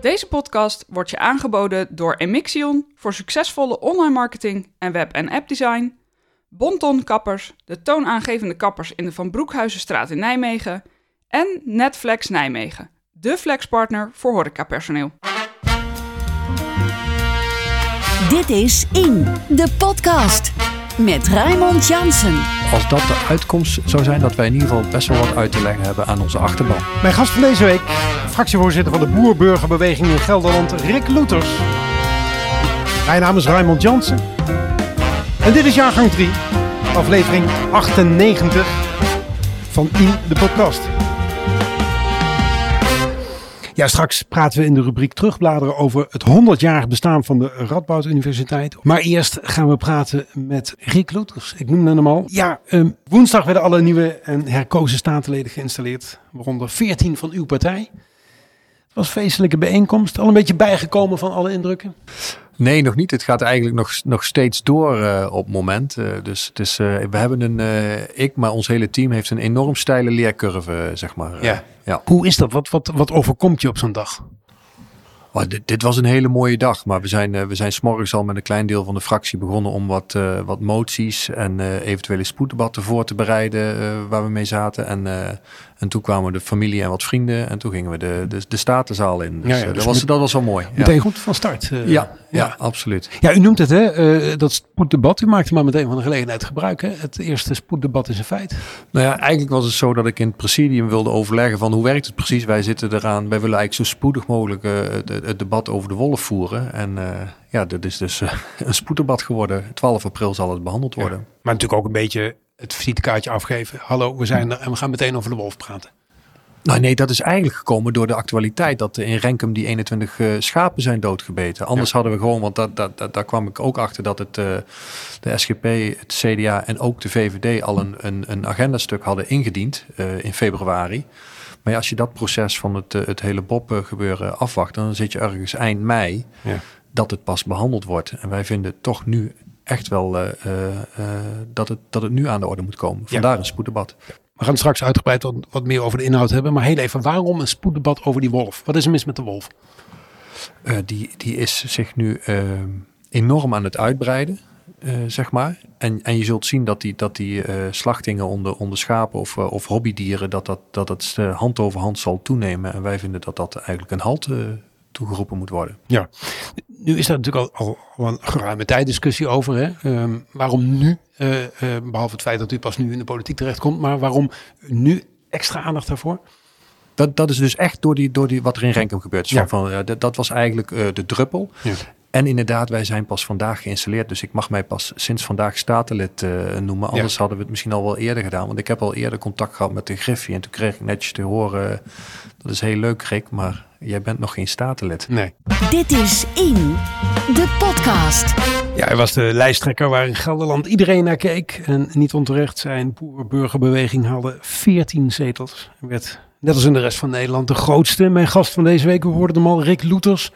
Deze podcast wordt je aangeboden door Emixion voor succesvolle online marketing en web- en appdesign, Bonton Kappers, de toonaangevende kappers in de Van Broekhuizenstraat in Nijmegen en Netflex Nijmegen, de flexpartner voor horecapersoneel. Dit is In, de podcast. Met Raymond Jansen. Als dat de uitkomst zou zijn, dat wij in ieder geval best wel wat uit te leggen hebben aan onze achterban. Mijn gast van deze week, fractievoorzitter van de Boerburgerbeweging in Gelderland, Rick Loeters. Mijn naam is Raymond Jansen. En dit is jaargang 3, aflevering 98 van In de Podcast. Ja, straks praten we in de rubriek terugbladeren over het 100-jarig bestaan van de Radboud Universiteit. Maar eerst gaan we praten met Rick Loeters. Ik noemde hem al. Ja, ehm, woensdag werden alle nieuwe en herkozen statenleden geïnstalleerd, waaronder 14 van uw partij. Het was feestelijke bijeenkomst. Al een beetje bijgekomen van alle indrukken. Nee, nog niet. Het gaat eigenlijk nog, nog steeds door uh, op het moment. Uh, dus het is, uh, we hebben een, ik, maar ons hele team heeft een enorm steile leercurve, zeg maar. Ja. ja. Hoe is dat? Wat, wat, wat overkomt je op zo'n dag? Oh, dit, dit, was een hele mooie dag, maar we zijn, we zijn s'morgens al met een klein deel van de fractie begonnen om wat, wat moties en eventuele spoeddebatten voor te bereiden waar we mee zaten. En, en toen kwamen de familie en wat vrienden en toen gingen we de, de, de statenzaal in. Dus, ja, ja, dus dat, was, dat was wel mooi. Meteen ja. goed van start. Ja, ja, ja, absoluut. Ja, u noemt het hè, dat spoeddebat. U maakte maar meteen van de gelegenheid gebruik. Hè? Het eerste spoeddebat is een feit. Nou ja, eigenlijk was het zo dat ik in het presidium wilde overleggen van hoe werkt het precies. Wij zitten eraan, wij willen eigenlijk zo spoedig mogelijk de, het debat over de wolf voeren. En uh, ja, dit is dus uh, een spoeddebat geworden. 12 april zal het behandeld worden. Ja, maar natuurlijk ook een beetje het visitekaartje afgeven. Hallo, we zijn er en we gaan meteen over de wolf praten. Nou nee, dat is eigenlijk gekomen door de actualiteit dat in Renkum die 21 uh, schapen zijn doodgebeten. Anders ja. hadden we gewoon, want dat, dat, dat, daar kwam ik ook achter dat het, uh, de SGP, het CDA en ook de VVD al een, een, een agendastuk hadden ingediend uh, in februari. Maar ja, als je dat proces van het, het hele Bob gebeuren afwacht, dan zit je ergens eind mei ja. dat het pas behandeld wordt. En wij vinden toch nu echt wel uh, uh, dat, het, dat het nu aan de orde moet komen. Vandaar ja. een spoeddebat. We gaan straks uitgebreid wat, wat, meer over de inhoud hebben. Maar heel even, waarom een spoeddebat over die wolf? Wat is er mis met de wolf? Uh, die, die is zich nu enorm aan het uitbreiden. Uh, zeg maar. En, en je zult zien dat die, dat die uh, slachtingen onder, onder schapen of, uh, of hobbydieren, dat, dat, dat het hand over hand zal toenemen. En wij vinden dat dat eigenlijk een halt toegeroepen moet worden. Ja, nu is daar natuurlijk al, al een geruime tijd discussie over. Hè? Um, waarom nu, behalve het feit dat u pas nu in de politiek terechtkomt, maar waarom nu extra aandacht daarvoor? Dat, dat is dus echt door, die, door die, wat er in Renkum gebeurt. Ja. van, van, dat, dat was eigenlijk de druppel. Ja. En inderdaad, wij zijn pas vandaag geïnstalleerd. Dus ik mag mij pas sinds vandaag statenlid uh, noemen. Anders ja. hadden we het misschien al wel eerder gedaan. Want ik heb al eerder contact gehad met de Griffie. En toen kreeg ik netjes te horen... dat is heel leuk, Rick, maar jij bent nog geen statenlid. Nee. Dit is In, de podcast. Ja, hij was de lijsttrekker waar in Gelderland iedereen naar keek. En niet onterecht, zijn boerenburgerbeweging haalde 14 zetels. En werd, net als in de rest van Nederland, de grootste. Mijn gast van deze week, we hoorden hem al, Rick Loeters...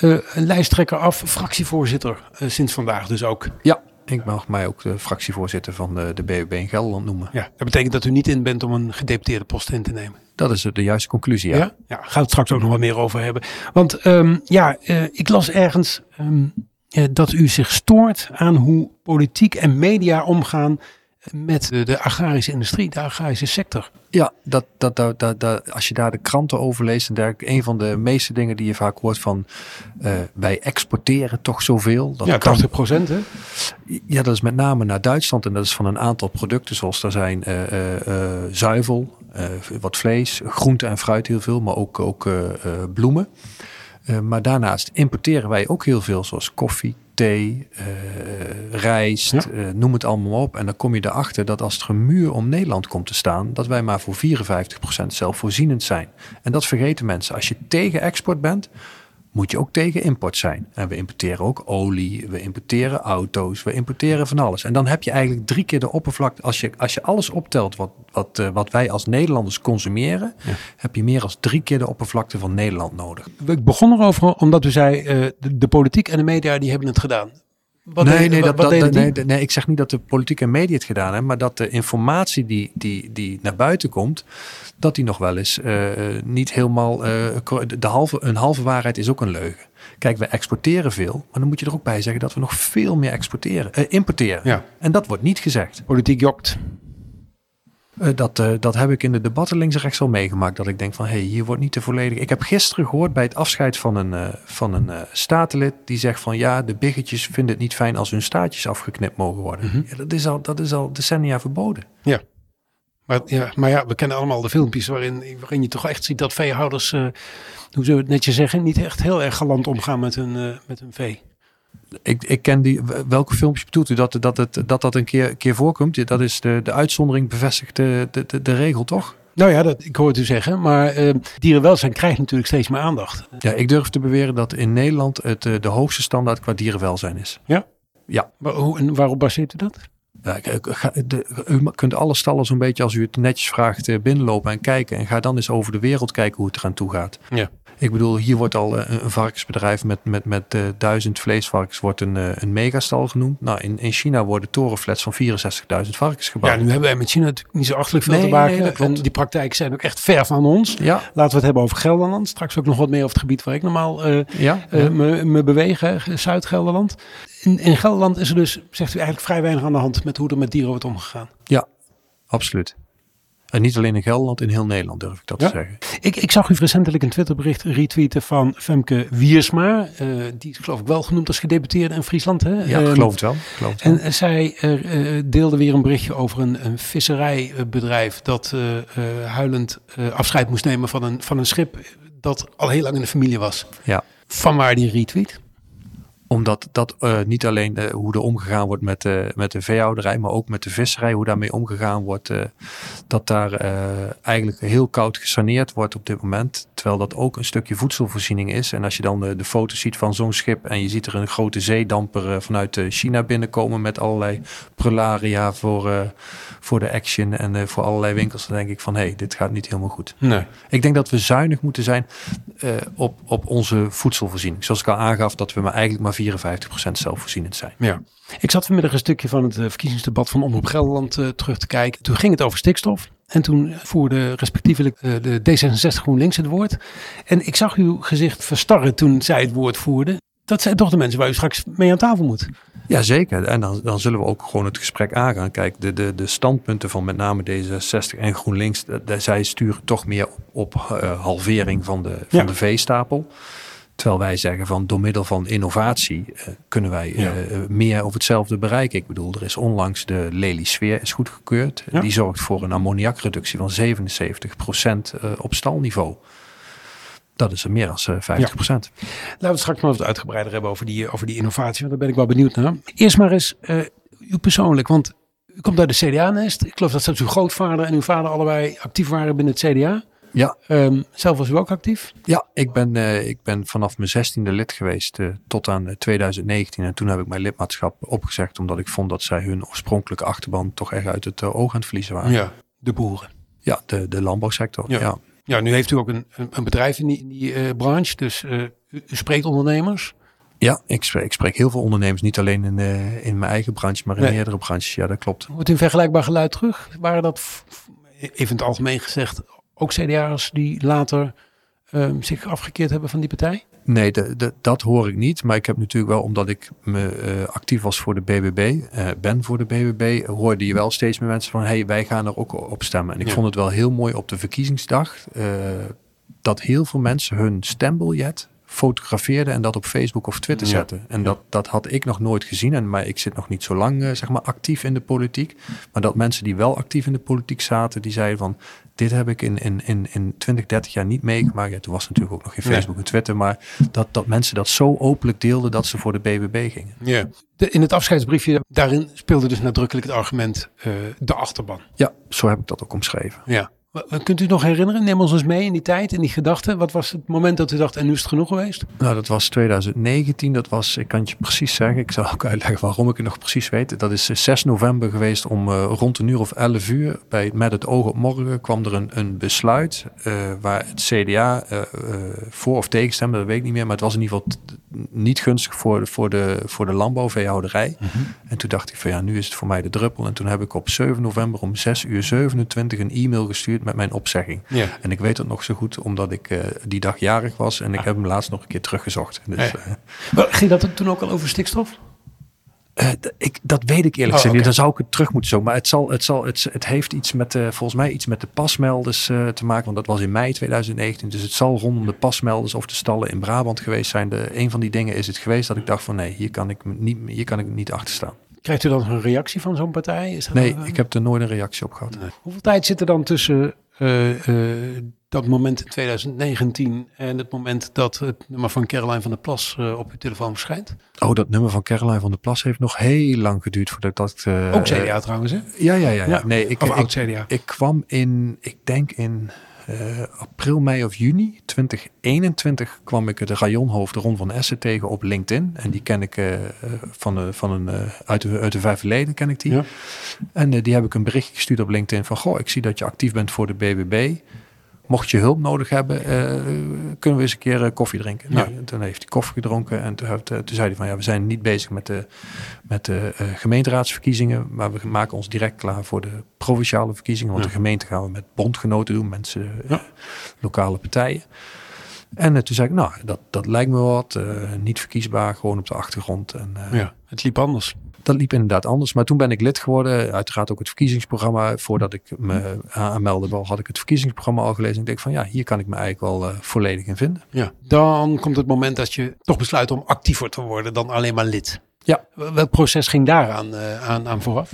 Uh, een lijsttrekker af, fractievoorzitter uh, sinds vandaag dus ook. Ja, ik mag mij ook de fractievoorzitter van de, de BBB in Gelderland noemen. Ja, dat betekent dat u niet in bent om een gedeputeerde post in te nemen. Dat is de juiste conclusie, ja. Ja, ja gaan we het straks ook nog wat meer over hebben. Want um, ja, uh, ik las ergens um, dat u zich stoort aan hoe politiek en media omgaan met de, de, agrarische industrie, de agrarische sector. Ja, dat, dat, dat, dat, dat, als je daar de kranten over leest en dergelijke, een van de meeste dingen die je vaak hoort van uh, wij exporteren toch zoveel. Dat ja, 80 procent hè? Ja, dat is met name naar Duitsland en dat is van een aantal producten zoals daar zijn uh, uh, zuivel, wat vlees, groente en fruit heel veel, maar ook, ook bloemen. Maar daarnaast importeren wij ook heel veel zoals koffie, thee, uh, rijst, ja. uh, noem het allemaal op. En dan kom je erachter dat als het gemuur om Nederland komt te staan, dat wij maar voor 54% zelfvoorzienend zijn. En dat vergeten mensen. Als je tegen export bent, moet je ook tegen import zijn. En we importeren ook olie, we importeren auto's, we importeren van alles. En dan heb je eigenlijk drie keer de oppervlakte. Als je, als je alles optelt wat, wat, uh, wat wij als Nederlanders consumeren, ja. heb je meer dan drie keer de oppervlakte van Nederland nodig. Ik begon erover omdat u zei, uh, de, de politiek en de media die hebben het gedaan. Wat nee, deed- nee, wat- dat, wat dat, nee, nee, ik zeg niet dat de politiek en media het gedaan hebben, maar dat de informatie die, die, die naar buiten komt, dat die nog wel eens eh, eh, niet helemaal. eh, de halve, een halve waarheid is ook een leugen. Kijk, we exporteren veel, maar dan moet je er ook bij zeggen dat we nog veel meer exporteren, importeren. Ja. En dat wordt niet gezegd. Politiek jokt. Eh, dat, eh, dat heb ik in de debatten links en rechts al meegemaakt. Dat ik denk van, hé, hey, hier wordt niet de volledige... Ik heb gisteren gehoord bij het afscheid van een, eh, van een statenlid... die zegt van, ja, de biggetjes vinden het niet fijn... als hun staartjes afgeknipt mogen worden. Mhm. ja, dat, is al, dat is al decennia verboden. Maar ja, maar ja, we kennen allemaal de filmpjes waarin, waarin je toch echt ziet dat veehouders, eh, hoe zullen we het netjes zeggen, niet echt heel erg galant omgaan met hun, met hun vee. Ik, ik ken die... Welke filmpjes bedoelt u dat dat, het, dat, dat een keer, keer voorkomt? Dat is de, de uitzondering bevestigt de, de, de, regel, toch? Nou ja, dat, ik hoor het u zeggen, maar eh, dierenwelzijn krijgt natuurlijk steeds meer aandacht. Ja, ik durf te beweren dat in Nederland... het eh, de hoogste standaard qua dierenwelzijn is. Maar hoe, en waarop baseert u dat? Ja, ik- ik ga- de- u kunt alle stallen zo'n beetje, als u het netjes vraagt, eh, binnenlopen en kijken. En ga dan eens over de wereld kijken hoe het eraan toe gaat. Ja. Ik bedoel, hier wordt al eh, een varkensbedrijf met, met, met eh, duizend vleesvarkens wordt een, eh, een megastal genoemd. Nou, in, in China worden torenflats van 64.000 varkens gebouwd. Ja, nu hebben wij met China natuurlijk niet zo achterlijk veel Nee, te maken. nee, en die praktijken zijn ook echt ver van ons. Ja, Laten we het hebben over Gelderland. Straks ook nog wat meer over het gebied waar ik normaal ja, me, me beweeg, Zuid-Gelderland. In, in Gelderland is er dus, zegt u, eigenlijk vrij weinig aan de hand met hoe er met dieren wordt omgegaan. absoluut. En niet alleen in Gelderland, in heel Nederland durf ik dat Ja? te zeggen. Ik, ik zag u recentelijk een Twitterbericht retweeten van Femke Wiersma. Eh, die is geloof ik wel genoemd als gedeputeerde in Friesland. Hè? Ja, Ehm, geloof het wel. Geloof het wel. En eh, zij eh, deelde weer een berichtje over een, een visserijbedrijf dat huilend afscheid moest nemen van een, van een schip dat al heel lang in de familie was. Ja. Van waar die retweet? Omdat dat eh, niet alleen eh, hoe er omgegaan wordt met, de met de veehouderij, maar ook met de visserij, hoe daarmee omgegaan wordt. eh, dat daar eh, eigenlijk heel koud gesaneerd wordt op dit moment. Terwijl dat ook een stukje voedselvoorziening is. En als je dan de, de foto's ziet van zo'n schip en je ziet er een grote zeedamper eh, vanuit eh, China binnenkomen met allerlei prularia voor, eh, voor de action en eh, voor allerlei winkels, dan denk ik van hé, hey, dit gaat niet helemaal goed. Nee. Ik denk dat we zuinig moeten zijn eh, op, op onze voedselvoorziening. Zoals ik al aangaf, dat we maar eigenlijk maar 54% zelfvoorzienend zijn. Ja. Ik zat vanmiddag een stukje van het eh, verkiezingsdebat van Omroep Gelderland eh, terug te kijken. Toen ging het over stikstof. En toen voerde respectievelijk eh, de D66 GroenLinks het woord. En ik zag uw gezicht verstarren toen zij het woord voerden. Dat zijn toch de mensen waar u straks mee aan tafel moet. Jazeker, en dan, dan zullen we ook gewoon het gesprek aangaan. Kijk, de, de, de standpunten van met name D66 en GroenLinks, de, de- zij sturen toch meer op, op halvering van de, van Ja. de veestapel. Terwijl wij zeggen van door middel van innovatie eh, kunnen wij eh, Ja. eh, meer over hetzelfde bereiken. Ik bedoel, er is onlangs de Lely Sfeer is goedgekeurd. Ja. Die zorgt voor een ammoniakreductie van 77% eh, op stalniveau. Dat is er meer dan eh, 50%. Laten we het straks maar wat uitgebreider hebben over die, over die innovatie. Want daar ben ik wel benieuwd naar. Eerst maar eens u persoonlijk. Want u komt uit de CDA-nest. Ik geloof dat zelfs uw grootvader en uw vader allebei actief waren binnen het CDA. Ja, Ehm, zelf was u ook actief. Ja, ik ben, eh, ik ben vanaf mijn zestiende lid geweest eh, tot aan eh, 2019. En toen heb ik mijn lidmaatschap opgezegd omdat ik vond dat zij hun oorspronkelijke achterban toch echt uit het eh, oog aan het verliezen waren. Ja, Ja, de boeren. de, de landbouwsector. Ja. Ja. Ja, nu heeft u ook een, een, bedrijf in die, in die eh, branche. Dus eh, u, spreekt ondernemers. Ja, ik spreek, ik spreek heel veel ondernemers, niet alleen in, eh, in mijn eigen branche, maar in Nee. meerdere branches. Ja, dat klopt. U een vergelijkbaar geluid terug? Waren dat, even in het algemeen gezegd, ook CDA'ers die later ehm, zich afgekeerd hebben van die partij? Nee, de, de, dat hoor ik niet. Maar ik heb natuurlijk wel, omdat ik me eh, actief was voor de BBB, eh, ben voor de BBB, hoorde je wel steeds meer mensen van, hey, wij gaan er ook op stemmen. En ik Ja. vond het wel heel mooi op de verkiezingsdag eh, dat heel veel mensen hun stembiljet fotografeerden en dat op Facebook of Twitter Ja. zetten. En dat, dat had ik nog nooit gezien. En maar ik zit nog niet zo lang eh, zeg maar actief in de politiek. Maar dat mensen die wel actief in de politiek zaten, die zeiden van dit heb ik in, in, in, in 20, 30 jaar niet meegemaakt. Ja, toen was natuurlijk ook nog geen Nee. Facebook en Twitter. Maar dat, dat mensen dat zo openlijk deelden dat ze voor de BBB gingen. Ja. De, in het afscheidsbriefje, daarin speelde dus nadrukkelijk het argument eh, de achterban. Ja, zo heb ik dat ook omschreven. Ja. Kunt u het nog herinneren? Neem ons eens mee in die tijd, in die gedachten. Wat was het moment dat u dacht, en nu is het genoeg geweest? Nou, dat was 2019. Dat was, ik kan het je precies zeggen. Ik zal ook uitleggen waarom ik het nog precies weet. Dat is eh, 6 november geweest om eh, rond een uur of 11 uur. Bij, met het oog op morgen kwam er een, een besluit eh, waar het CDA eh, eh, voor of tegen stemde. Dat weet ik niet meer. Maar het was in ieder geval niet gunstig voor, de- voor, de, voor de landbouwveehouderij. En toen dacht ik van ja, nu is het voor mij de druppel. En toen heb ik op 7 november om 6 uur 27 een e-mail gestuurd met mijn opzegging. Ja. En ik weet het nog zo goed, omdat ik eh, die dag jarig was. En ik heb hem laatst nog een keer teruggezocht. Dus, Ja. eh, Maar Ging dat toen ook al over stikstof? eh, ik, dat weet ik eerlijk Oh, gezegd niet. oké. Dan zou ik het terug moeten zoeken. Maar het, zal, het, zal, het, het heeft iets met, eh, volgens mij iets met de pasmelders eh, te maken. Want dat was in mei 2019. Dus het zal rondom de pasmelders of de stallen in Brabant geweest zijn. De, een van die dingen is het geweest dat ik dacht van nee, hier kan ik me niet, hier kan ik niet achter staan. Krijgt u dan een reactie van zo'n partij? Is dat Nee, dan, eh, ik heb er nooit een reactie op gehad. Hoeveel tijd zit er dan tussen eh, eh, dat moment in 2019 en het moment dat het nummer van Caroline van der Plas op uw telefoon verschijnt? Oh, dat nummer van Caroline van der Plas heeft nog heel lang geduurd voordat dat... Ook CDA trouwens, hè? Ja, ja, ja. ja. Ja, Nee, ik. Ik kwam in, ik denk in eh, april, mei of juni 2021 kwam ik de rayonhoofd Ron van Essen tegen op LinkedIn. En die ken ik eh, eh, van, de, van een, eh, uit, de, uit de vijf verleden ken ik die. Ja. En eh, die heb ik een berichtje gestuurd op LinkedIn van, goh, ik zie dat je actief bent voor de BBB. Mocht je hulp nodig hebben, eh, kunnen we eens een keer eh, koffie drinken. Nou, en toen heeft hij koffie gedronken en toen, eh, toen zei hij van ja, we zijn niet bezig met de, met de gemeenteraadsverkiezingen, maar we maken ons direct klaar voor de provinciale verkiezingen. Want Ja. de gemeente gaan we met bondgenoten doen, mensen, Ja. lokale partijen. En toen zei ik, nou, dat, dat lijkt me wat. niet verkiesbaar, gewoon op de achtergrond. En, Ja, het liep anders. Dat liep inderdaad anders. Maar toen ben ik lid geworden. Uiteraard ook het verkiezingsprogramma. Voordat ik me aanmeldde, wel had ik het verkiezingsprogramma al gelezen. En ik denk van ja, hier kan ik me eigenlijk wel eh, volledig in vinden. Ja. Dan komt het moment dat je toch besluit om actiever te worden dan alleen maar lid. Ja. Welk proces ging daaraan eh, aan, aan vooraf?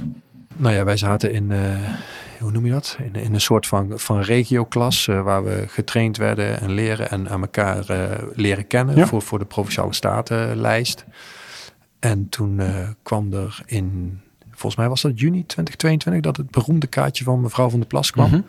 Nou ja, wij zaten in, eh, hoe noem je dat? In, in een soort van, van regioklas. waar we getraind werden en leren en aan elkaar leren kennen. Ja. Voor, voor de provinciale statenlijst. En toen eh, kwam er in, volgens mij was dat juni 2022, dat het beroemde kaartje van mevrouw van der Plas kwam. Mhm.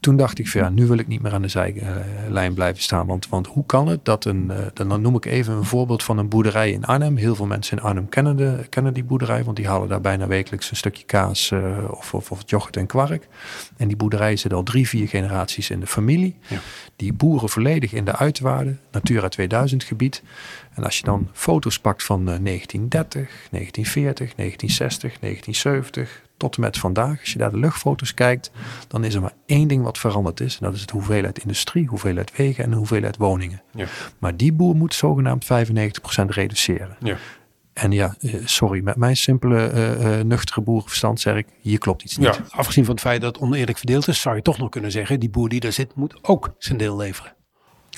Toen dacht ik van ja, nu wil ik niet meer aan de zijlijn blijven staan. Want, want hoe kan het dat een, eh, dan noem ik even een voorbeeld van een boerderij in Arnhem. Heel veel mensen in Arnhem kennen, de, kennen die boerderij, want die halen daar bijna wekelijks een stukje kaas eh, of, of, of yoghurt en kwark. En die boerderij zit al drie, vier generaties in de familie. Ja. Die boeren volledig in de uitwaarden, Natura 2000 gebied. En als je dan foto's pakt van eh, 1930, 1940, 1960, 1970 tot en met vandaag, als je daar de luchtfoto's kijkt, dan is er maar één ding wat veranderd is. En dat is het hoeveelheid industrie, hoeveelheid wegen en de hoeveelheid woningen. Ja. Maar die boer moet zogenaamd 95% reduceren. Ja. En ja, eh, sorry, met mijn simpele, eh, eh, nuchtere boerenverstand zeg ik, hier klopt iets niet. Ja, afgezien van het feit dat het oneerlijk verdeeld is, zou je toch nog kunnen zeggen, die boer die daar zit, moet ook zijn deel leveren.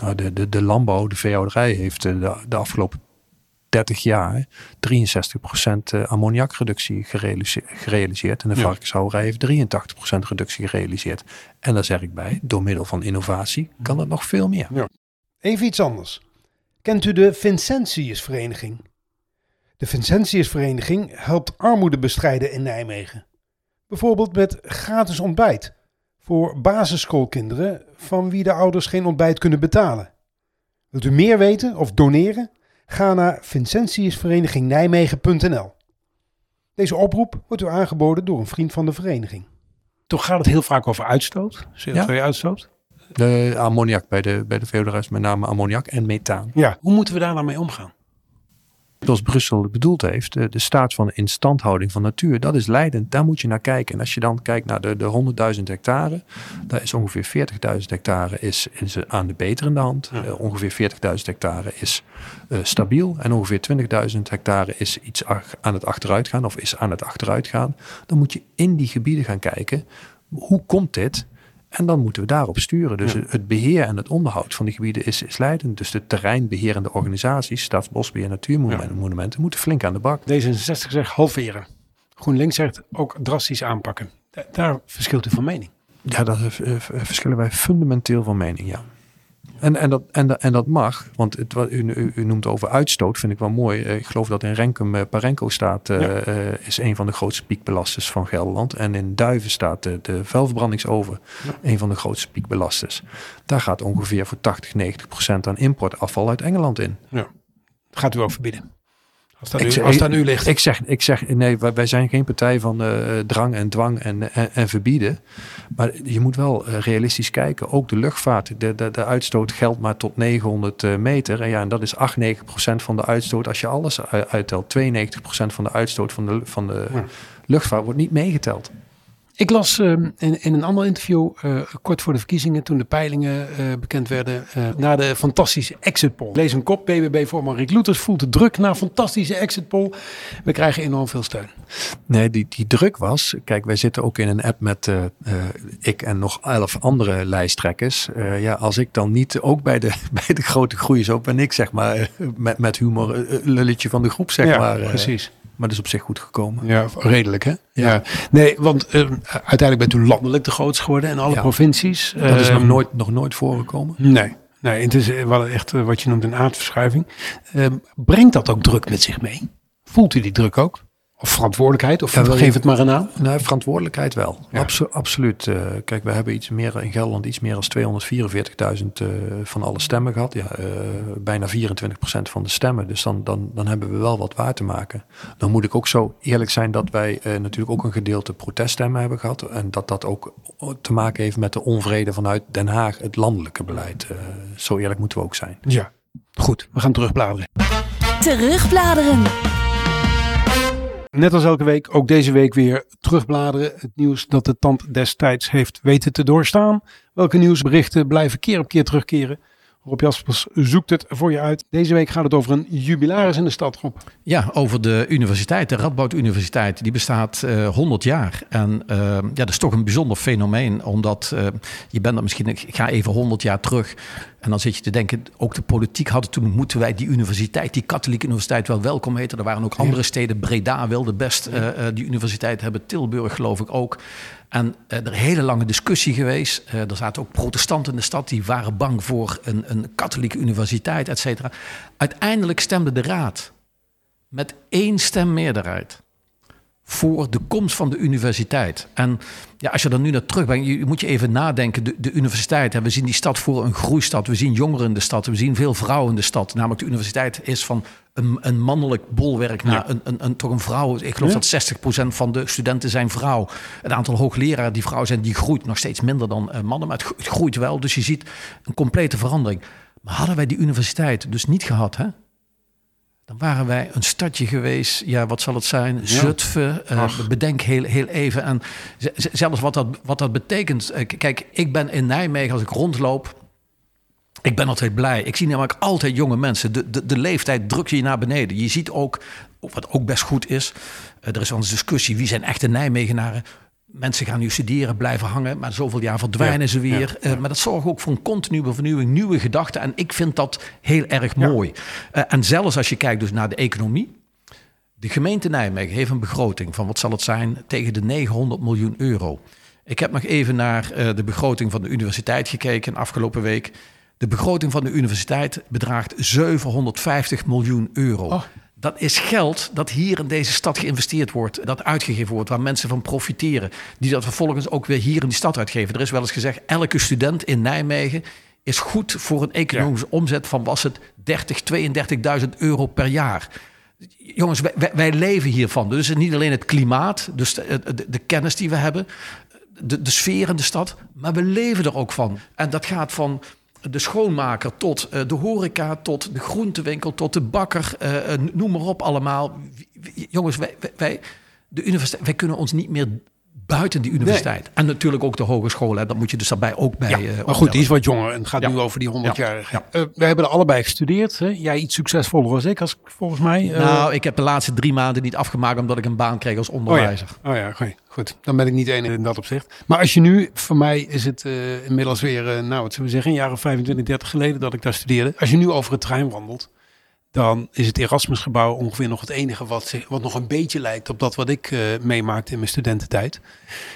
Nou, de, de, de landbouw, de veehouderij heeft de, de afgelopen 30 jaar 63% eh, ammoniakreductie gerealiseerd, gerealiseerd. En de Ja. varkenshouderij heeft 83% reductie gerealiseerd. En daar zeg ik bij, door middel van innovatie kan dat nog veel meer. Even iets anders. Kent u de Vincentiusvereniging? De Vincentiusvereniging helpt armoede bestrijden in Nijmegen. Bijvoorbeeld met gratis ontbijt voor basisschoolkinderen van wie de ouders geen ontbijt kunnen betalen. Wilt u meer weten of doneren? Ga naar vincentiusverenigingnijmegen.nl. Deze oproep wordt u aangeboden door een vriend van de vereniging. Toch gaat het heel vaak over uitstoot, CO2-uitstoot. De ammoniak bij de, bij de veehouderij is met name ammoniak en methaan. Ja. Hoe moeten we daar nou mee omgaan? Zoals Brussel bedoeld heeft, de, de staat van instandhouding van natuur, dat is leidend. Daar moet je naar kijken. En als je dan kijkt naar de, de 100.000 hectare, daar is ongeveer 40.000 hectare is, is aan de beterende hand. Ja. Eh, ongeveer 40.000 hectare is eh, stabiel. En ongeveer 20.000 hectare is iets aan het achteruitgaan of is aan het achteruitgaan. Dan moet je in die gebieden gaan kijken, hoe komt dit? En dan moeten we daarop sturen. Dus Ja. het- beheer en het onderhoud van die gebieden is, is leidend. Dus de terreinbeherende organisaties, Staatsbosbeheer, Natuurmonumenten, moeten flink aan de bak. D66 zegt halveren. GroenLinks zegt ook drastisch aanpakken. Da- daar verschilt u van mening. Ja, daar eh, eh, verschillen wij fundamenteel van mening, ja. En, en, dat, en, dat- en dat mag, want het, wat u, noemt over uitstoot, vind ik wel mooi. Eh, Ik geloof dat in Renkum eh, Parenco staat, eh, Ja. is een van de grootste piekbelasters van Gelderland. En in Duiven staat de, de vuilverbrandingsoven, een van de grootste piekbelasters. Daar gaat ongeveer voor 80, 90 procent aan importafval uit Engeland in. Gaat u ook verbieden? Als dat, nu, zeg- als dat nu ligt. Ik zeg, ik zeg nee, wij, zijn geen partij van eh, drang en dwang en, en, en verbieden. Maar je moet wel eh, realistisch kijken. Ook de luchtvaart, de, de, de uitstoot geldt maar tot 900 eh, meter. En ja, en dat is 8, 9 procent van de uitstoot. Als je alles uittelt, 92 procent van de uitstoot van de, van de Ja. luchtvaart wordt niet meegeteld. Ik las ehm, in, in een ander interview, eh, kort voor de verkiezingen, toen de peilingen eh, bekend werden, eh, na de fantastische exit poll. Lees een kop, BBB-voorman Rick Loeters voelt de druk na fantastische exit poll. We krijgen enorm veel steun. Nee, die, die druk was. Kijk, wij zitten ook in een app met ik en nog elf andere lijsttrekkers. Ja, als ik dan niet ook bij de, bij de grote groei zo ben ik zeg maar met, met humor lulletje van de groep zeg ja, maar. precies. Maar dat is op zich goed gekomen. Ja, redelijk hè? Ja. Ja. Nee, want eh, uiteindelijk bent u landelijk de grootste geworden in alle Ja. provincies. Dat is nog Ehm, nooit, nog nooit voorgekomen. Nee, nee, het is eh, wel echt eh, wat je noemt een aardverschuiving. Ehm, brengt dat ook druk met zich mee? Voelt u die druk ook? Of verantwoordelijkheid? Of Ja, wil je- geef het maar een naam. Nou, verantwoordelijkheid wel. Ja. Abso- absoluut. Eh, kijk, we hebben iets meer in Gelderland iets meer dan 244.000 eh, van alle stemmen gehad. Ja, eh, bijna 24% van de stemmen. Dus dan, dan, dan hebben we wel wat waar te maken. Dan moet ik ook zo eerlijk zijn dat wij eh, natuurlijk ook een gedeelte proteststemmen hebben gehad. En dat dat ook te maken heeft met de onvrede vanuit Den Haag, het landelijke beleid. Eh, zo eerlijk moeten we ook zijn. Ja. Goed, we gaan terugbladeren. Terugbladeren. Net als elke week, ook deze week weer terugbladeren. Het nieuws dat de tand destijds heeft weten te doorstaan. Welke nieuwsberichten blijven keer op keer terugkeren? Rob Jaspers zoekt het voor je uit. Deze week gaat het over een jubilaris in de stad, Rob. Ja, over de universiteit, de Radboud Universiteit. Die bestaat eh 100 jaar. En eh, ja, dat is toch een bijzonder fenomeen. Omdat eh, je bent dan misschien, ik ga even 100 jaar terug. En dan zit je te denken, ook de politiek hadden toen, moeten wij die universiteit, die katholieke universiteit wel welkom heten. Er waren ook andere steden, Breda wilde best eh, eh, die universiteit hebben, Tilburg geloof ik ook. En eh, er is een hele lange discussie geweest. Er zaten ook protestanten in de stad die waren bang voor een, een katholieke universiteit, et cetera. Uiteindelijk stemde de raad met één stem meerderheid voor de komst van de universiteit. En ja, als je er nu naar terugbrengt, je, je moet je even nadenken. De, de universiteit, hè, we zien die stad voor een groeistad. We zien jongeren in de stad. We zien veel vrouwen in de stad. Namelijk de universiteit is van een, een mannelijk bolwerk naar een, een, een, toch een vrouw. Ik geloof Ja. dat 60% van de studenten zijn vrouw. Het aantal hoogleraren die vrouw zijn, die groeit nog steeds minder dan eh, mannen. Maar het, het groeit wel. Dus je ziet een complete verandering. Maar hadden wij die universiteit dus niet gehad, hè? Dan waren wij een stadje geweest, ja, wat zal het zijn? Zutphen, eh, bedenk heel, heel even. Z- zelfs wat dat, wat dat betekent. Eh, Kijk, ik ben in Nijmegen, als ik rondloop, ik ben altijd blij. Ik zie namelijk altijd jonge mensen. De, de, de leeftijd drukt je naar beneden. Je ziet ook, wat ook best goed is, eh, er is wel eens discussie, wie zijn echte Nijmegenaren? Mensen gaan nu studeren, blijven hangen, maar zoveel jaar verdwijnen Ja, ze weer. ja, Eh, maar dat zorgt ook voor een continue vernieuwing, nieuwe gedachten. En ik vind dat heel erg mooi. Eh, en zelfs als je kijkt dus naar de economie. De gemeente Nijmegen heeft een begroting van, wat zal het zijn, tegen de 900 miljoen euro. Ik heb nog even naar eh, de begroting van de universiteit gekeken afgelopen week. De begroting van de universiteit bedraagt 750 miljoen euro. Oh. Dat is geld dat hier in deze stad geïnvesteerd wordt, dat uitgegeven wordt, waar mensen van profiteren, die dat vervolgens ook weer hier in die stad uitgeven. Er is wel eens gezegd, elke student in Nijmegen is goed voor een economische omzet van was het 30, 32.000 euro per jaar. Jongens, wij, wij, leven hiervan. Dus niet alleen het klimaat, dus de, de, de kennis die we hebben, de, de sfeer in de stad, maar we leven er ook van. En dat gaat van de schoonmaker tot eh, de horeca, tot de groentewinkel, tot de bakker, eh, eh, noem maar op allemaal. Jongens, wij- wij, de universiteit, wij kunnen ons niet meer buiten die universiteit. En natuurlijk ook de hogeschool, hè, dat moet je dus daarbij ook bij. Ja, eh, maar goed, die is wat jonger en het gaat Ja. nu over die 100-jarige. Ja, Eh, wij hebben er allebei gestudeerd. Hè? Jij iets succesvoller als ik, als, volgens mij. Eh, Nou, ik heb de laatste drie maanden niet afgemaakt omdat ik een baan kreeg als oh onderwijzer. oh ja oké, goed. Dan ben ik niet één in dat opzicht. Maar als je nu, voor mij is het inmiddels weer, nou wat zullen we zeggen, een jaar of 25, 30 geleden dat ik daar studeerde. Als je nu over het trein wandelt, dan is het Erasmusgebouw ongeveer nog het enige wat, wat nog een beetje lijkt op dat wat ik eh, meemaakte in mijn studententijd.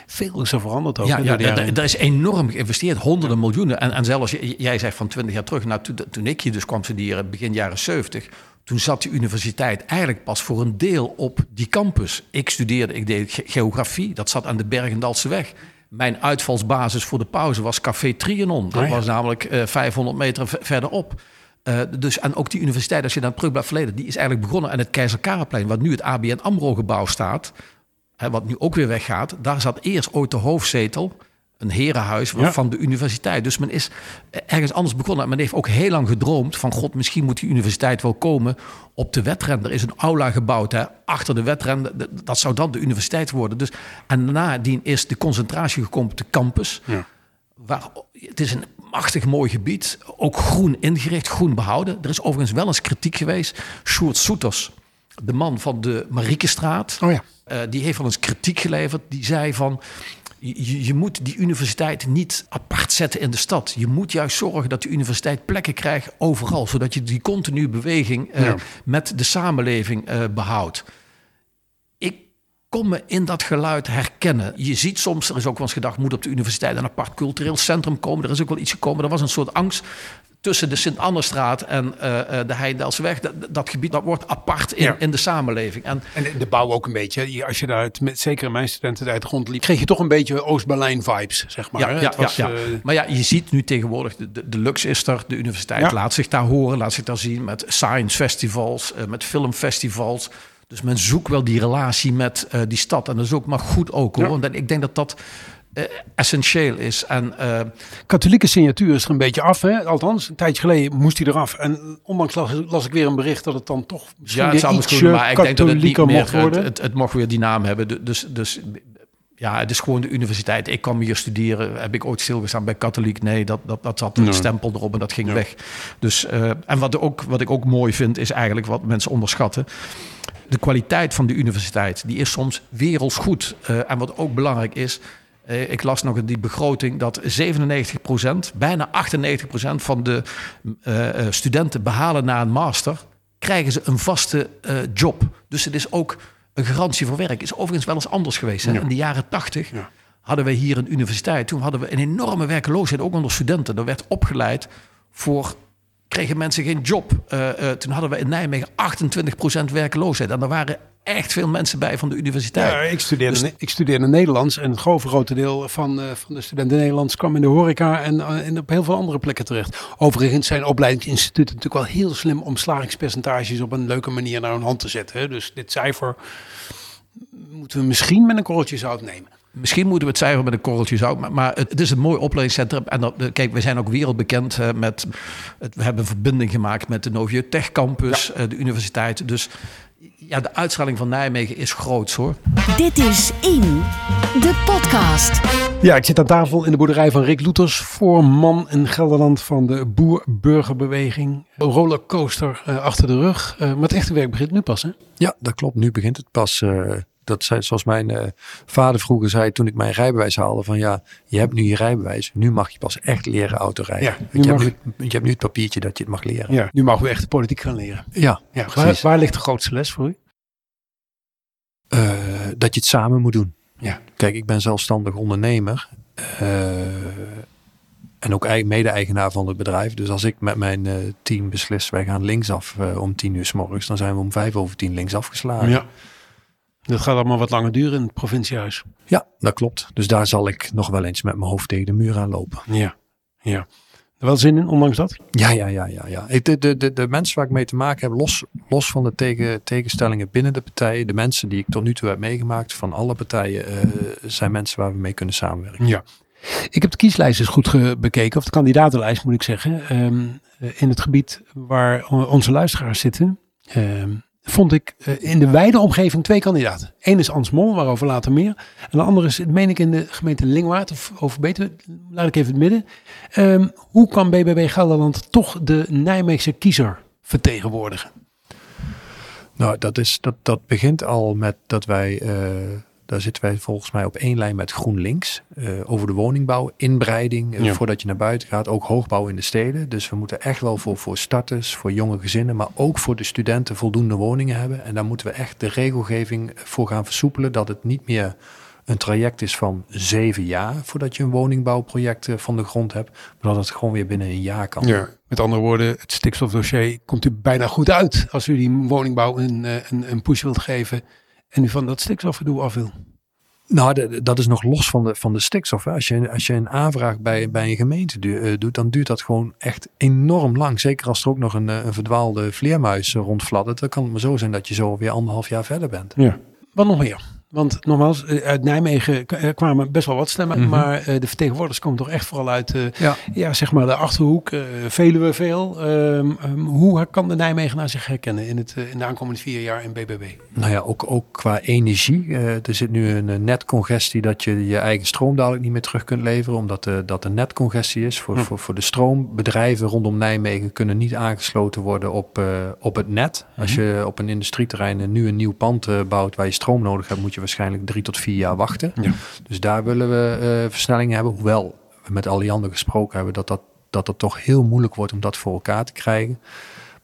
Veel is er veranderd ook. Ja, ja er, er is enorm geïnvesteerd, honderden miljoenen. En, en zelfs, jij zegt van 20 jaar terug, nou, toen, toen ik hier dus kwam studeren, begin jaren 70, toen zat de universiteit eigenlijk pas voor een deel op die campus. Ik studeerde, ik deed ge- geografie, dat zat aan de Bergendalse weg. Mijn uitvalsbasis voor de pauze was Café Trianon. Dat Ah, was namelijk eh, 500 meter verderop. Eh, dus, en ook die universiteit, als je dan terug blijft verleden, die is eigenlijk begonnen aan het Keizer Karelplein, waar nu het ABN AMRO-gebouw staat. Hè, wat nu ook weer weggaat, daar zat eerst ooit de hoofdzetel, een herenhuis Ja. van de universiteit. Dus men is ergens anders begonnen. En men heeft ook heel lang gedroomd van... god, misschien moet die universiteit wel komen op de wedren. Er is een aula gebouwd hè, achter de wedren. D- Dat zou dan de universiteit worden. Dus, en nadien is de concentratie gekomen op de campus. Ja. Waar, het is een machtig mooi gebied. Ook groen ingericht, groen behouden. Er is overigens wel eens kritiek geweest. Sjoerd Soeters, de man van de Mariekestraat... Oh ja. eh, die heeft wel eens kritiek geleverd. Die zei van, je, je moet die universiteit niet apart zetten in de stad. Je moet juist zorgen dat de universiteit plekken krijgt overal. Zodat je die continue beweging eh, Ja. met de samenleving eh, behoudt. Kon me in dat geluid herkennen. Je ziet soms, er is ook wel eens gedacht... moet op de universiteit een apart cultureel centrum komen. Er is ook wel iets gekomen. Er was een soort angst tussen de Sint-Annestraat en eh, eh, de Heidelsweg. Dat, dat gebied dat wordt apart in, Ja. in de samenleving. En En de, de bouw ook een beetje. Je- Als je daar, het- met, zeker in mijn studententijd rondliep, kreeg je toch een beetje Oost-Berlijn vibes, zeg maar. Ja, hè? ja, Het was, ja, ja. eh, maar ja, je ziet nu tegenwoordig, de, de, de Lux is er, de universiteit laat zich daar horen, laat zich daar zien met science festivals, met filmfestivals. Dus men zoekt wel die relatie met eh, die stad. En dat is ook maar goed ook hoor. Ja. Want ik denk dat dat eh, essentieel is. En eh, katholieke signatuur is er een beetje af. Hè? Althans, een tijdje geleden moest hij eraf. En ondanks las, las ik weer een bericht dat het dan toch misschien ja, het zou misschien, maar ik denk dat het niet meer, mocht worden. het, het, het mocht weer die naam hebben. Du- Dus, dus ja, het is gewoon de universiteit. Ik kwam hier studeren. Heb ik ooit stilgestaan bij katholiek? Nee, dat, dat, dat zat een Nee. stempel erop en dat ging Ja. weg. Dus, eh, en wat, ook, wat ik ook mooi vind, is eigenlijk wat mensen onderschatten. De kwaliteit van de universiteit, die is soms werelds goed. Eh, en wat ook belangrijk is, eh, ik las nog in die begroting dat 97%, bijna 98% van de studenten behalen na een master, krijgen ze een vaste job. Dus het is ook een garantie voor werk. Is overigens wel eens anders geweest. Hè? Ja. In de jaren 80 Ja. hadden we hier een universiteit. Toen hadden we een enorme werkeloosheid, ook onder studenten. Er werd opgeleid voor kregen mensen geen job. Eh, eh, toen hadden we in Nijmegen 28% werkeloosheid. En er waren echt veel mensen bij van de universiteit. Ja, ik studeerde, Dus- ik studeerde Nederlands en het overgrote deel van, eh, van de studenten Nederlands kwam in de horeca en, en op heel veel andere plekken terecht. Overigens zijn opleidingsinstituten natuurlijk wel heel slim om slagingspercentages op een leuke manier naar hun hand te zetten. Hè. Dus dit cijfer moeten we misschien met een korreltje zout nemen. Misschien moeten we het cijfer met een korreltje zout. Maar, maar het, het is een mooi opleidingscentrum. En dat, eh, kijk, we zijn ook wereldbekend met. Het, we hebben verbinding gemaakt met de Novio Tech Campus, de universiteit. Dus ja, de uitstraling van Nijmegen is groot hoor. Dit is In, de podcast. Ja, ik zit aan tafel in de boerderij van Rick Loeters, voorman in Gelderland van de boer-burgerbeweging. Een rollercoaster eh, achter de rug, Eh, maar het echte werk begint nu pas hè? Ja, dat klopt. Nu begint het pas. eh, dat zei, zoals mijn eh, vader vroeger zei toen ik mijn rijbewijs haalde: van ja, je hebt nu je rijbewijs. Nu mag je pas echt leren autorijden. Ja, je, mag- hebt nu, je hebt nu het papiertje dat je het mag leren. Ja, nu mogen we echt de politiek gaan leren. Ja, Ja, waar, precies. waar ligt de grootste les voor u? Eh, dat je het samen moet doen. Ja. Kijk, ik ben zelfstandig ondernemer. eh, en ook ei- mede-eigenaar van het bedrijf. Dus als ik met mijn team beslis, wij gaan linksaf om tien uur s morgens. Dan zijn we om vijf over tien links afgeslagen. Ja. Dat gaat allemaal wat langer duren in het provinciehuis. Ja, dat klopt. Dus daar zal ik nog wel eens met mijn hoofd tegen de muur aan lopen. Ja, ja. Er wel zin in, ondanks dat? Ja, ja, ja, ja. ja. Ik- De, de, de, de mensen waar ik mee te maken heb, los, los van de tegen, tegenstellingen binnen de partijen, de mensen die ik tot nu toe heb meegemaakt van alle partijen, eh, zijn mensen waar we mee kunnen samenwerken. Ja. Ik heb de kieslijst eens goed bekeken, of de kandidatenlijst moet ik zeggen. Ehm, eh, in het gebied waar onze luisteraars zitten, ehm, vond ik eh, in de wijde omgeving twee kandidaten. Eén is Ans Mol, waarover later meer. En de andere is, meen ik, in de gemeente Lingwaard, of over beter, laat ik even het midden. Ehm, hoe kan BBB Gelderland toch de Nijmeegse kiezer vertegenwoordigen? Nou, dat, is, dat, dat begint al met dat wij eh, Daar zitten wij volgens mij op één lijn met GroenLinks. eh, over de woningbouw, inbreiding, eh, Ja. voordat je naar buiten gaat. Ook hoogbouw in de steden. Dus we moeten echt wel voor, voor starters, voor jonge gezinnen, maar ook voor de studenten voldoende woningen hebben. En daar moeten we echt de regelgeving voor gaan versoepelen. Dat het niet meer een traject is van zeven jaar voordat je een woningbouwproject eh, van de grond hebt. Maar dat het gewoon weer binnen een jaar kan. Ja, met andere woorden, het stikstofdossier komt u bijna goed uit als u die woningbouw een, een, een push wilt geven en u van dat stikstofgedoe af wil. Nou, de- dat is nog los van de, van de stikstof. Hè. Als, je, als je een aanvraag bij, bij een gemeente du- eh, doet, dan duurt dat gewoon echt enorm lang. Zeker als er ook nog een, eh, een verdwaalde vleermuis eh, rondfladdert. Dan kan het maar zo zijn dat je zo weer anderhalf jaar verder bent. Ja. Wat nog meer? Want nogmaals, eh, uit Nijmegen kwamen best wel wat stemmen, Mhm. maar eh, de vertegenwoordigers komen toch echt vooral uit eh, Ja. ja, zeg maar de Achterhoek, eh Veluwe veel. Ehm, ehm, hoe kan de Nijmegenaar zich herkennen in, het, in de aankomende vier jaar in BBB? Nou ja, ook, ook qua energie. Er zit nu een netcongestie dat je je eigen stroom dadelijk niet meer terug kunt leveren. Omdat de, dat er netcongestie is voor, Hm. voor, voor de stroom. Bedrijven rondom Nijmegen kunnen niet aangesloten worden op, op het net. Als je op een industrieterrein nu een nieuw pand bouwt waar je stroom nodig hebt, moet je waarschijnlijk drie tot vier jaar wachten. Ja. Dus daar willen we eh versnelling hebben. Hoewel we met Alliander gesproken hebben dat dat, dat het toch heel moeilijk wordt om dat voor elkaar te krijgen.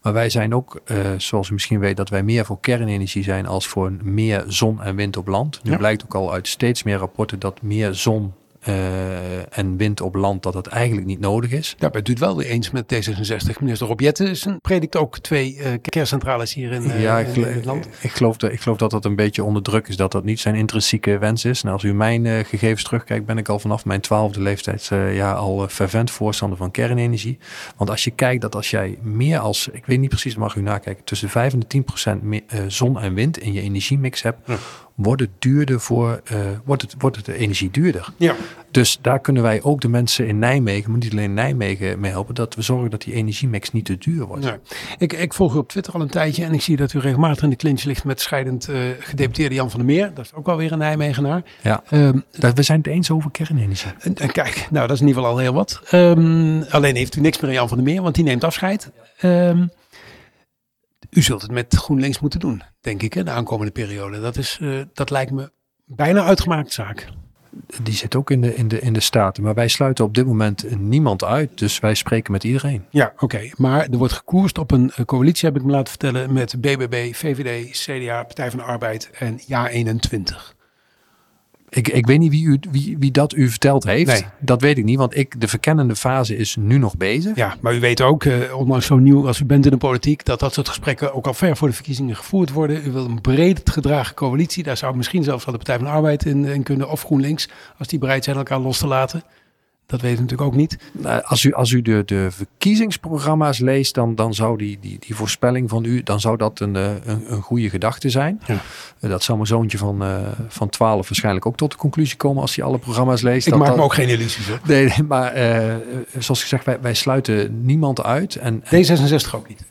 Maar wij zijn ook, eh, zoals u misschien weet, dat wij meer voor kernenergie zijn als voor meer zon en wind op land. Nu Ja. blijkt ook al uit steeds meer rapporten dat meer zon eh, en wind op land, dat dat eigenlijk niet nodig is. Daar bent u het wel weer eens met D66. Minister Rob Jetten predikt ook twee eh, kerncentrales hier in, eh, ja, in, in het land. Ik, geloof dat, ik geloof dat dat een beetje onder druk is, dat dat niet zijn intrinsieke wens is. En als u mijn gegevens terugkijkt, ben ik al vanaf mijn twaalfde leeftijdsjaar al fervent voorstander van kernenergie. Want als je kijkt dat als jij meer als, ik weet niet precies, mag u nakijken, tussen 5 en de 10 procent meer, zon en wind in je energiemix hebt, Ja. Wordt het duurder voor, eh, wordt, het, wordt het de energie duurder. Ja. Dus daar kunnen wij ook de mensen in Nijmegen, maar niet alleen in Nijmegen, mee helpen. Dat we zorgen dat die energiemix niet te duur wordt. Nee. Ik, ik volg u op Twitter al een tijdje en ik zie dat u regelmatig in de clinch ligt met scheidend eh, gedeputeerde Jan van der Meer. Dat is ook wel weer een Nijmegenaar. Ja. Ehm, Dat- We zijn het eens over kernenergie. en, kijk, nou dat is in ieder geval al heel wat. Ehm, alleen heeft u niks meer aan Jan van der Meer, want die neemt afscheid. Ehm, u zult het met GroenLinks moeten doen, denk ik, hè, de aankomende periode. Dat, is, eh, dat lijkt me bijna uitgemaakt zaak. Die zit ook in de, in, de, in de Staten. Maar wij sluiten op dit moment niemand uit. Dus wij spreken met iedereen. Ja, oké. Maar er wordt gekoerst op een eh, coalitie, heb ik me laten vertellen, met BBB, VVD, CDA, Partij van de Arbeid en Ja 21. Ik, ik weet niet wie, u, wie, wie dat u verteld heeft. Nee. Dat weet ik niet. Want ik, de verkennende fase is nu nog bezig. Ja, maar u weet ook, eh, ondanks zo nieuw als u bent in de politiek, dat dat soort gesprekken ook al ver voor de verkiezingen gevoerd worden. U wil een breed gedragen coalitie. Daar zou misschien zelfs wel de Partij van de Arbeid in, in kunnen, of GroenLinks, als die bereid zijn elkaar los te laten. Dat weten we natuurlijk ook niet. Als u, als u de, de verkiezingsprogramma's leest, dan, dan zou die, die, die voorspelling van u, dan zou dat een, eh, een, een goede gedachte zijn. Ja. Eh, Dat zou mijn zoontje van, eh, van 12 waarschijnlijk ook tot de conclusie komen als hij alle programma's leest. Ik dat maak dat- me ook geen illusies. Hoor. Nee, maar zoals ik zeg, wij, wij sluiten niemand uit. En, en D66 ook niet.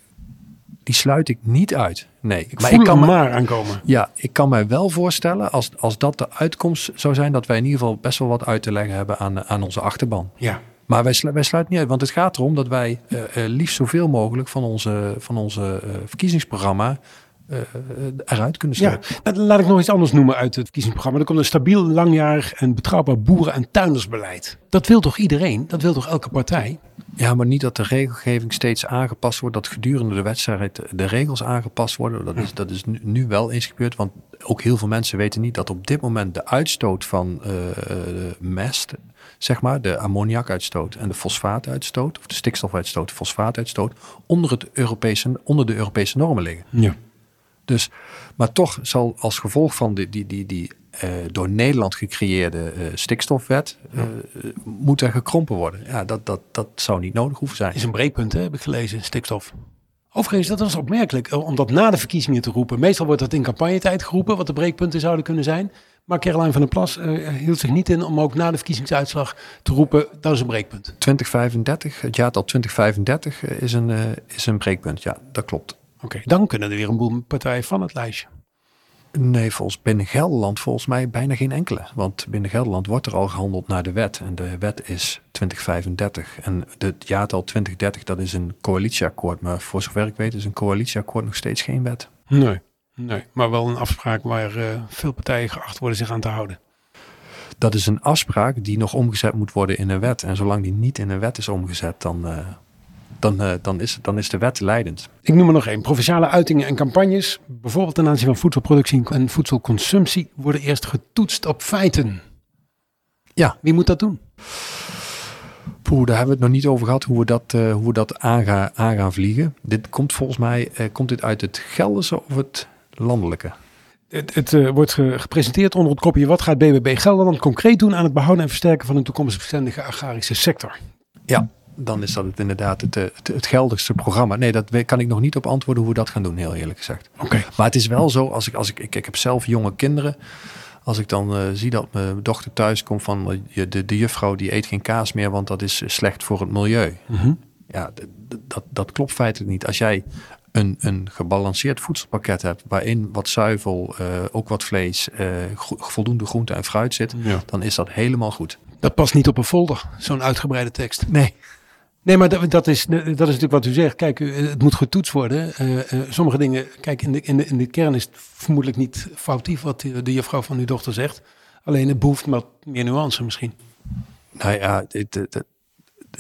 Die sluit ik niet uit. Nee, Ik maar voel ik kan me, maar aankomen. ja, ik kan mij wel voorstellen als, als dat de uitkomst zou zijn, dat wij in ieder geval best wel wat uit te leggen hebben aan, aan onze achterban. Ja. Maar wij, slu- wij sluiten niet uit, want het gaat erom dat wij eh, eh, liefst zoveel mogelijk van onze, van onze eh, verkiezingsprogramma eh, eh, eruit kunnen sluiten. en laat ik nog iets anders noemen uit het verkiezingsprogramma. Er komt een stabiel, langjarig en betrouwbaar boeren- en tuindersbeleid. Dat wil toch iedereen? Dat wil toch elke partij? Ja, maar niet dat de regelgeving steeds aangepast wordt, dat gedurende de wedstrijd de regels aangepast worden. Dat is, dat is nu, nu wel eens gebeurd, want ook heel veel mensen weten niet dat op dit moment de uitstoot van eh, mest, zeg maar, de ammoniakuitstoot en de fosfaatuitstoot, of de stikstofuitstoot, de fosfaatuitstoot, onder, het Europese, onder de Europese normen liggen. Ja. Dus, maar toch zal als gevolg van die, die, die, die eh, door Nederland gecreëerde eh, stikstofwet, eh, moet er gekrompen worden. Ja, dat, dat, dat zou niet nodig hoeven zijn. is een breekpunt, hè, heb ik gelezen, stikstof. Overigens, dat was opmerkelijk, om dat na de verkiezingen te roepen. Meestal wordt dat in campagnetijd geroepen, wat de breekpunten zouden kunnen zijn. Maar Caroline van der Plas hield zich niet in om ook na de verkiezingsuitslag te roepen, dat is een breekpunt. 2035, het jaartal 2035 eh, is een, is een breekpunt. Ja, dat klopt. Oké, dan kunnen er weer een boel partijen van het lijstje. Nee, volgens binnen Gelderland volgens mij bijna geen enkele. Want binnen Gelderland wordt er al gehandeld naar de wet. En de wet is 2035. En het jaartal 2030, dat is een coalitieakkoord. Maar voor zover ik weet is een coalitieakkoord nog steeds geen wet. Nee. Nee, maar wel een afspraak waar eh, veel partijen geacht worden zich aan te houden. Dat is een afspraak die nog omgezet moet worden in een wet. En zolang die niet in een wet is omgezet, dan, eh, dan, eh, dan, is, dan is de wet leidend. Ik noem er nog één. Provinciale uitingen en campagnes, bijvoorbeeld ten aanzien van voedselproductie en voedselconsumptie, worden eerst getoetst op feiten. Ja. Wie moet dat doen? Poeh, daar hebben we het nog niet over gehad hoe we dat, eh, hoe we dat aan, gaan, aan gaan vliegen. Dit komt volgens mij eh, komt dit uit het Gelderse of het landelijke? Het, het eh, wordt ge- gepresenteerd onder het kopje Wat gaat BBB Gelderland concreet doen aan het behouden en versterken van een toekomstbestendige agrarische sector? Ja, dan is dat het inderdaad het, eh, het, het Gelderse programma. Nee, dat kan ik nog niet op antwoorden hoe we dat gaan doen, heel eerlijk gezegd. Oké. Maar het is wel zo, als ik, als ik, ik, ik heb zelf jonge kinderen. Als ik dan eh, zie dat mijn dochter thuis komt van eh, de, de juffrouw die eet geen kaas meer, want dat is slecht voor het milieu. Mhm. Ja, dat, dat klopt feitelijk niet. Als jij een, een gebalanceerd voedselpakket hebt, waarin wat zuivel, ook wat vlees, gro- voldoende groente en fruit zit, Ja. dan is dat helemaal goed. Dat past niet op een folder, zo'n uitgebreide tekst. Nee. Nee, maar dat, dat, is, dat is natuurlijk wat u zegt. Kijk, u, het moet getoetst worden. Eh, eh, sommige dingen, kijk, in de, in, de, in de kern is het vermoedelijk niet foutief wat de, de juffrouw van uw dochter zegt. Alleen het behoeft wat meer nuance misschien. Nou ja, dit- dit- dit-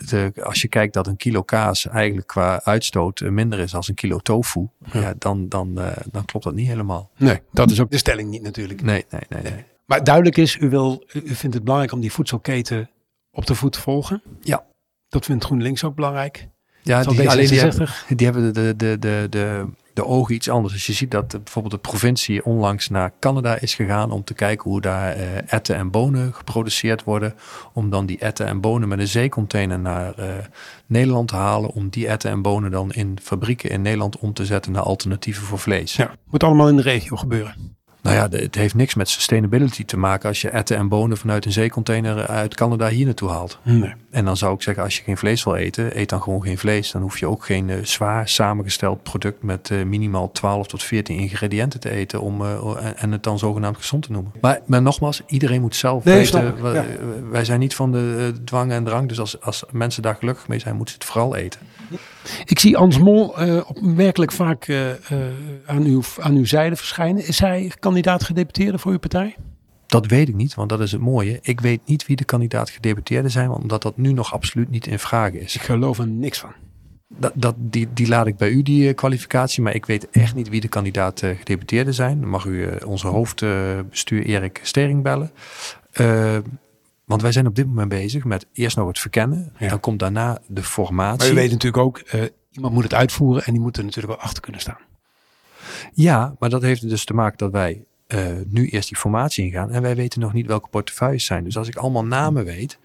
de- als je kijkt dat een kilo kaas eigenlijk qua uitstoot eh, minder is als een kilo tofu, ja. dan, dan, eh, dan klopt dat niet helemaal. Nee, dat is ook de stelling niet natuurlijk. Nee, nee, nee. nee. Maar duidelijk is, u, wil, u vindt het belangrijk om die voedselketen op de voet te volgen. Ja. Dat vindt GroenLinks ook belangrijk. Ja, die, alleen die hebben, D66. die hebben de, de, de, de, de ogen iets anders. Dus je ziet dat eh, bijvoorbeeld de provincie onlangs naar Canada is gegaan om te kijken hoe daar eh etten en bonen geproduceerd worden. Om dan die etten en bonen met een zeecontainer naar eh, Nederland te halen. Om die etten en bonen dan in fabrieken in Nederland om te zetten naar alternatieven voor vlees. Ja, moet allemaal in de regio gebeuren. Nou ja, het heeft niks met sustainability te maken als je etten en bonen vanuit een zeecontainer uit Canada hier naartoe haalt. Nee. En dan zou ik zeggen, als je geen vlees wil eten, eet dan gewoon geen vlees. Dan hoef je ook geen eh, zwaar samengesteld product met eh, minimaal 12 tot 14 ingrediënten te eten om, eh, en, en het dan zogenaamd gezond te noemen. Maar, maar nogmaals, iedereen moet zelf Nee, weten. ja. Wij zijn niet van de dwang en drang. Dus als, als mensen daar gelukkig mee zijn, moeten ze het vooral eten. Ik zie Ans Mol eh, opmerkelijk vaak eh, eh, aan, uw, aan uw zijde verschijnen. Is hij kandidaat gedeputeerde voor uw partij? Dat weet ik niet, want dat is het mooie. Ik weet niet wie de kandidaat gedeputeerden zijn, omdat dat nu nog absoluut niet in vraag is. Ik geloof er niks van. Dat, dat, die, die laat ik bij u, die kwalificatie. Maar ik weet echt niet wie de kandidaat gedeputeerden zijn. Dan mag u onze hoofdbestuur Erik Stering bellen. Want wij zijn op dit moment bezig met eerst nog het verkennen. Ja. Dan komt daarna de formatie. Maar u weet natuurlijk ook, eh, iemand moet het uitvoeren en die moet er natuurlijk wel achter kunnen staan. Ja, maar dat heeft er dus te maken dat wij eh, nu eerst die formatie ingaan. En wij weten nog niet welke portefeuilles zijn. Dus als ik allemaal namen weet.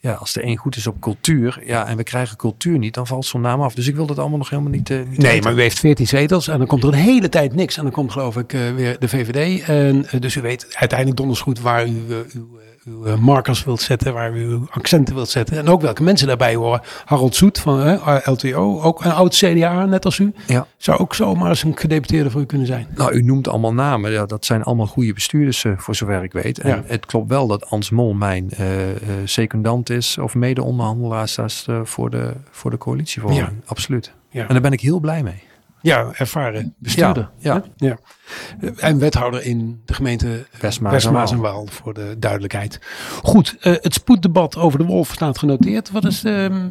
Ja, als er één goed is op cultuur. Ja, en we krijgen cultuur niet, dan valt zo'n naam af. Dus ik wil dat allemaal nog helemaal niet. niet Nee, weten. maar u heeft 14 zetels en dan komt er een hele tijd niks. En dan komt geloof ik weer de VVD. En, dus u weet uiteindelijk donders goed waar u uw, uw eh, markers wilt zetten, waar u uw accenten wilt zetten. En ook welke mensen daarbij horen. Harold Zoet van eh, LTO, ook een oud CDA, net als u. Ja. Zou ook zomaar eens een gedeputeerde voor u kunnen zijn. Nou, u noemt allemaal namen. Ja, dat zijn allemaal goede bestuurders, eh, voor zover ik weet. En Ja. het klopt wel dat Ans Mol mijn secundant is, of mede-onderhandelaar eh, voor, de, voor de coalitievorming. Absoluut. Ja. En daar ben ik heel blij mee. Ja, ervaren bestuurder. Ja, ja. En wethouder in de gemeente Westmaas en Waal. Voor de duidelijkheid. Goed, eh, het spoeddebat over de wolf staat genoteerd. Wat is, ehm,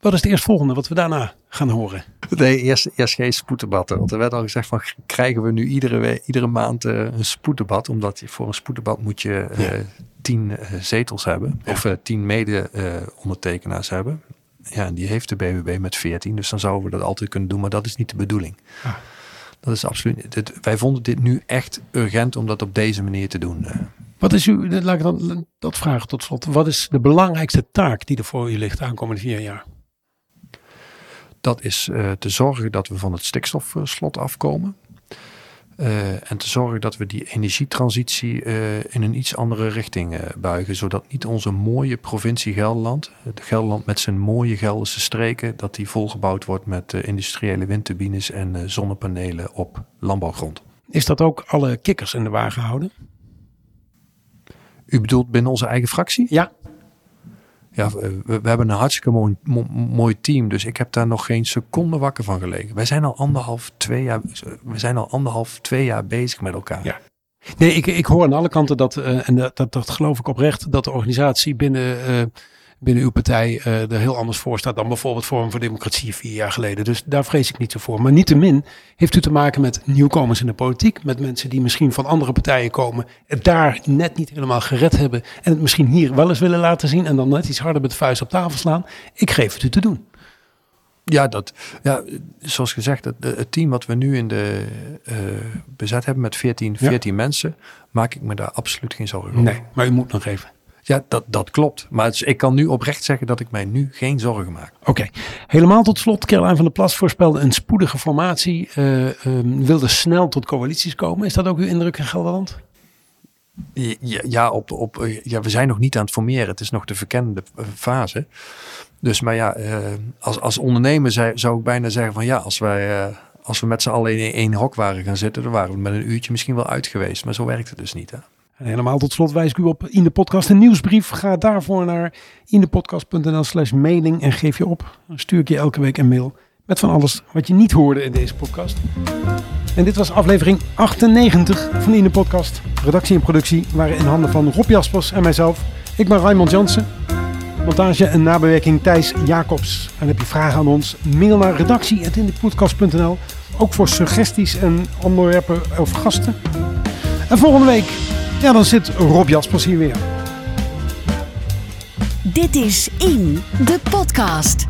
wat is het eerstvolgende wat we daarna gaan horen? Nee, eerst, eerst geen spoeddebatten. Want er werd al gezegd van, krijgen we nu iedere, iedere maand eh, een spoeddebat? Omdat je voor een spoeddebat moet je eh, Ja. tien zetels hebben. Of tien mede-ondertekenaars hebben. Ja, die heeft de BBB met 14. Dus dan zouden we dat altijd kunnen doen. Maar dat is niet de bedoeling. Ah. Dat is absoluut. Dit, wij vonden dit nu echt urgent om dat op deze manier te doen. eh. Wat is uw, laat ik dan dat vragen tot slot. Wat is de belangrijkste taak die er voor u ligt aankomende vier jaar? Dat is eh, te zorgen dat we van het stikstofslot afkomen. Eh, en te zorgen dat we die energietransitie eh, in een iets andere richting eh, buigen. Zodat niet onze mooie provincie Gelderland, het Gelderland met zijn mooie Gelderse streken, dat die volgebouwd wordt met industriële windturbines en zonnepanelen op landbouwgrond. Is dat ook alle kikkers in de wagen houden? U bedoelt binnen onze eigen fractie? Ja. Ja, we, we hebben een hartstikke mooi, mo- mooi team. Dus ik heb daar nog geen seconde wakker van gelegen. Wij zijn al anderhalf, twee jaar, we zijn al anderhalf, twee jaar bezig met elkaar. Ja. Nee, ik, ik hoor aan alle kanten dat, eh, en dat, dat, dat geloof ik oprecht, dat de organisatie binnen, eh, binnen uw partij eh, er heel anders voor staat dan bijvoorbeeld Forum voor Democratie vier jaar geleden. Dus daar vrees ik niet zo voor. Maar niettemin heeft u te maken met nieuwkomers in de politiek, met mensen die misschien van andere partijen komen, het daar net niet helemaal gered hebben en het misschien hier wel eens willen laten zien en dan net iets harder met de vuist op tafel slaan. Ik geef het u te doen. Ja, dat, ja zoals gezegd, het, het team wat we nu in de uh, bezet hebben met 14, 14 ja. mensen, maak ik me daar absoluut geen zorgen over. Nee, maar u moet nog even. Ja, dat, dat klopt. Maar het, ik kan nu oprecht zeggen dat ik mij nu geen zorgen maak. Oké. Okay. Helemaal tot slot. Caroline van der Plas voorspelde een spoedige formatie. Uh, um, wilde snel tot coalities komen. Is dat ook uw indruk in Gelderland? Ja, ja, op, op, ja, we zijn nog niet aan het formeren. Het is nog de verkennende fase. Dus maar ja, uh, als, als ondernemer zou, zou ik bijna zeggen van ja, als wij... Uh, als we met z'n allen in één hok waren gaan zitten, dan waren we met een uurtje misschien wel uit geweest. Maar zo werkt het dus niet. Hè? En helemaal tot slot wijs ik u op in de podcast een nieuwsbrief. Ga daarvoor naar indepodcast.nl slash mailing en geef je op. Dan stuur ik je elke week een mail met van alles wat je niet hoorde in deze podcast. En dit was aflevering 98 van In de Podcast. Redactie en productie waren in handen van Rob Jaspers en mijzelf. Ik ben Raymond Jansen. Montage en nabewerking Thijs Jacobs. En heb je vragen aan ons? Mail naar redactie.indepodcast.nl Ook voor suggesties en onderwerpen of gasten. En volgende week, ja, dan zit Rob Jaspers hier weer. Dit is In, de podcast.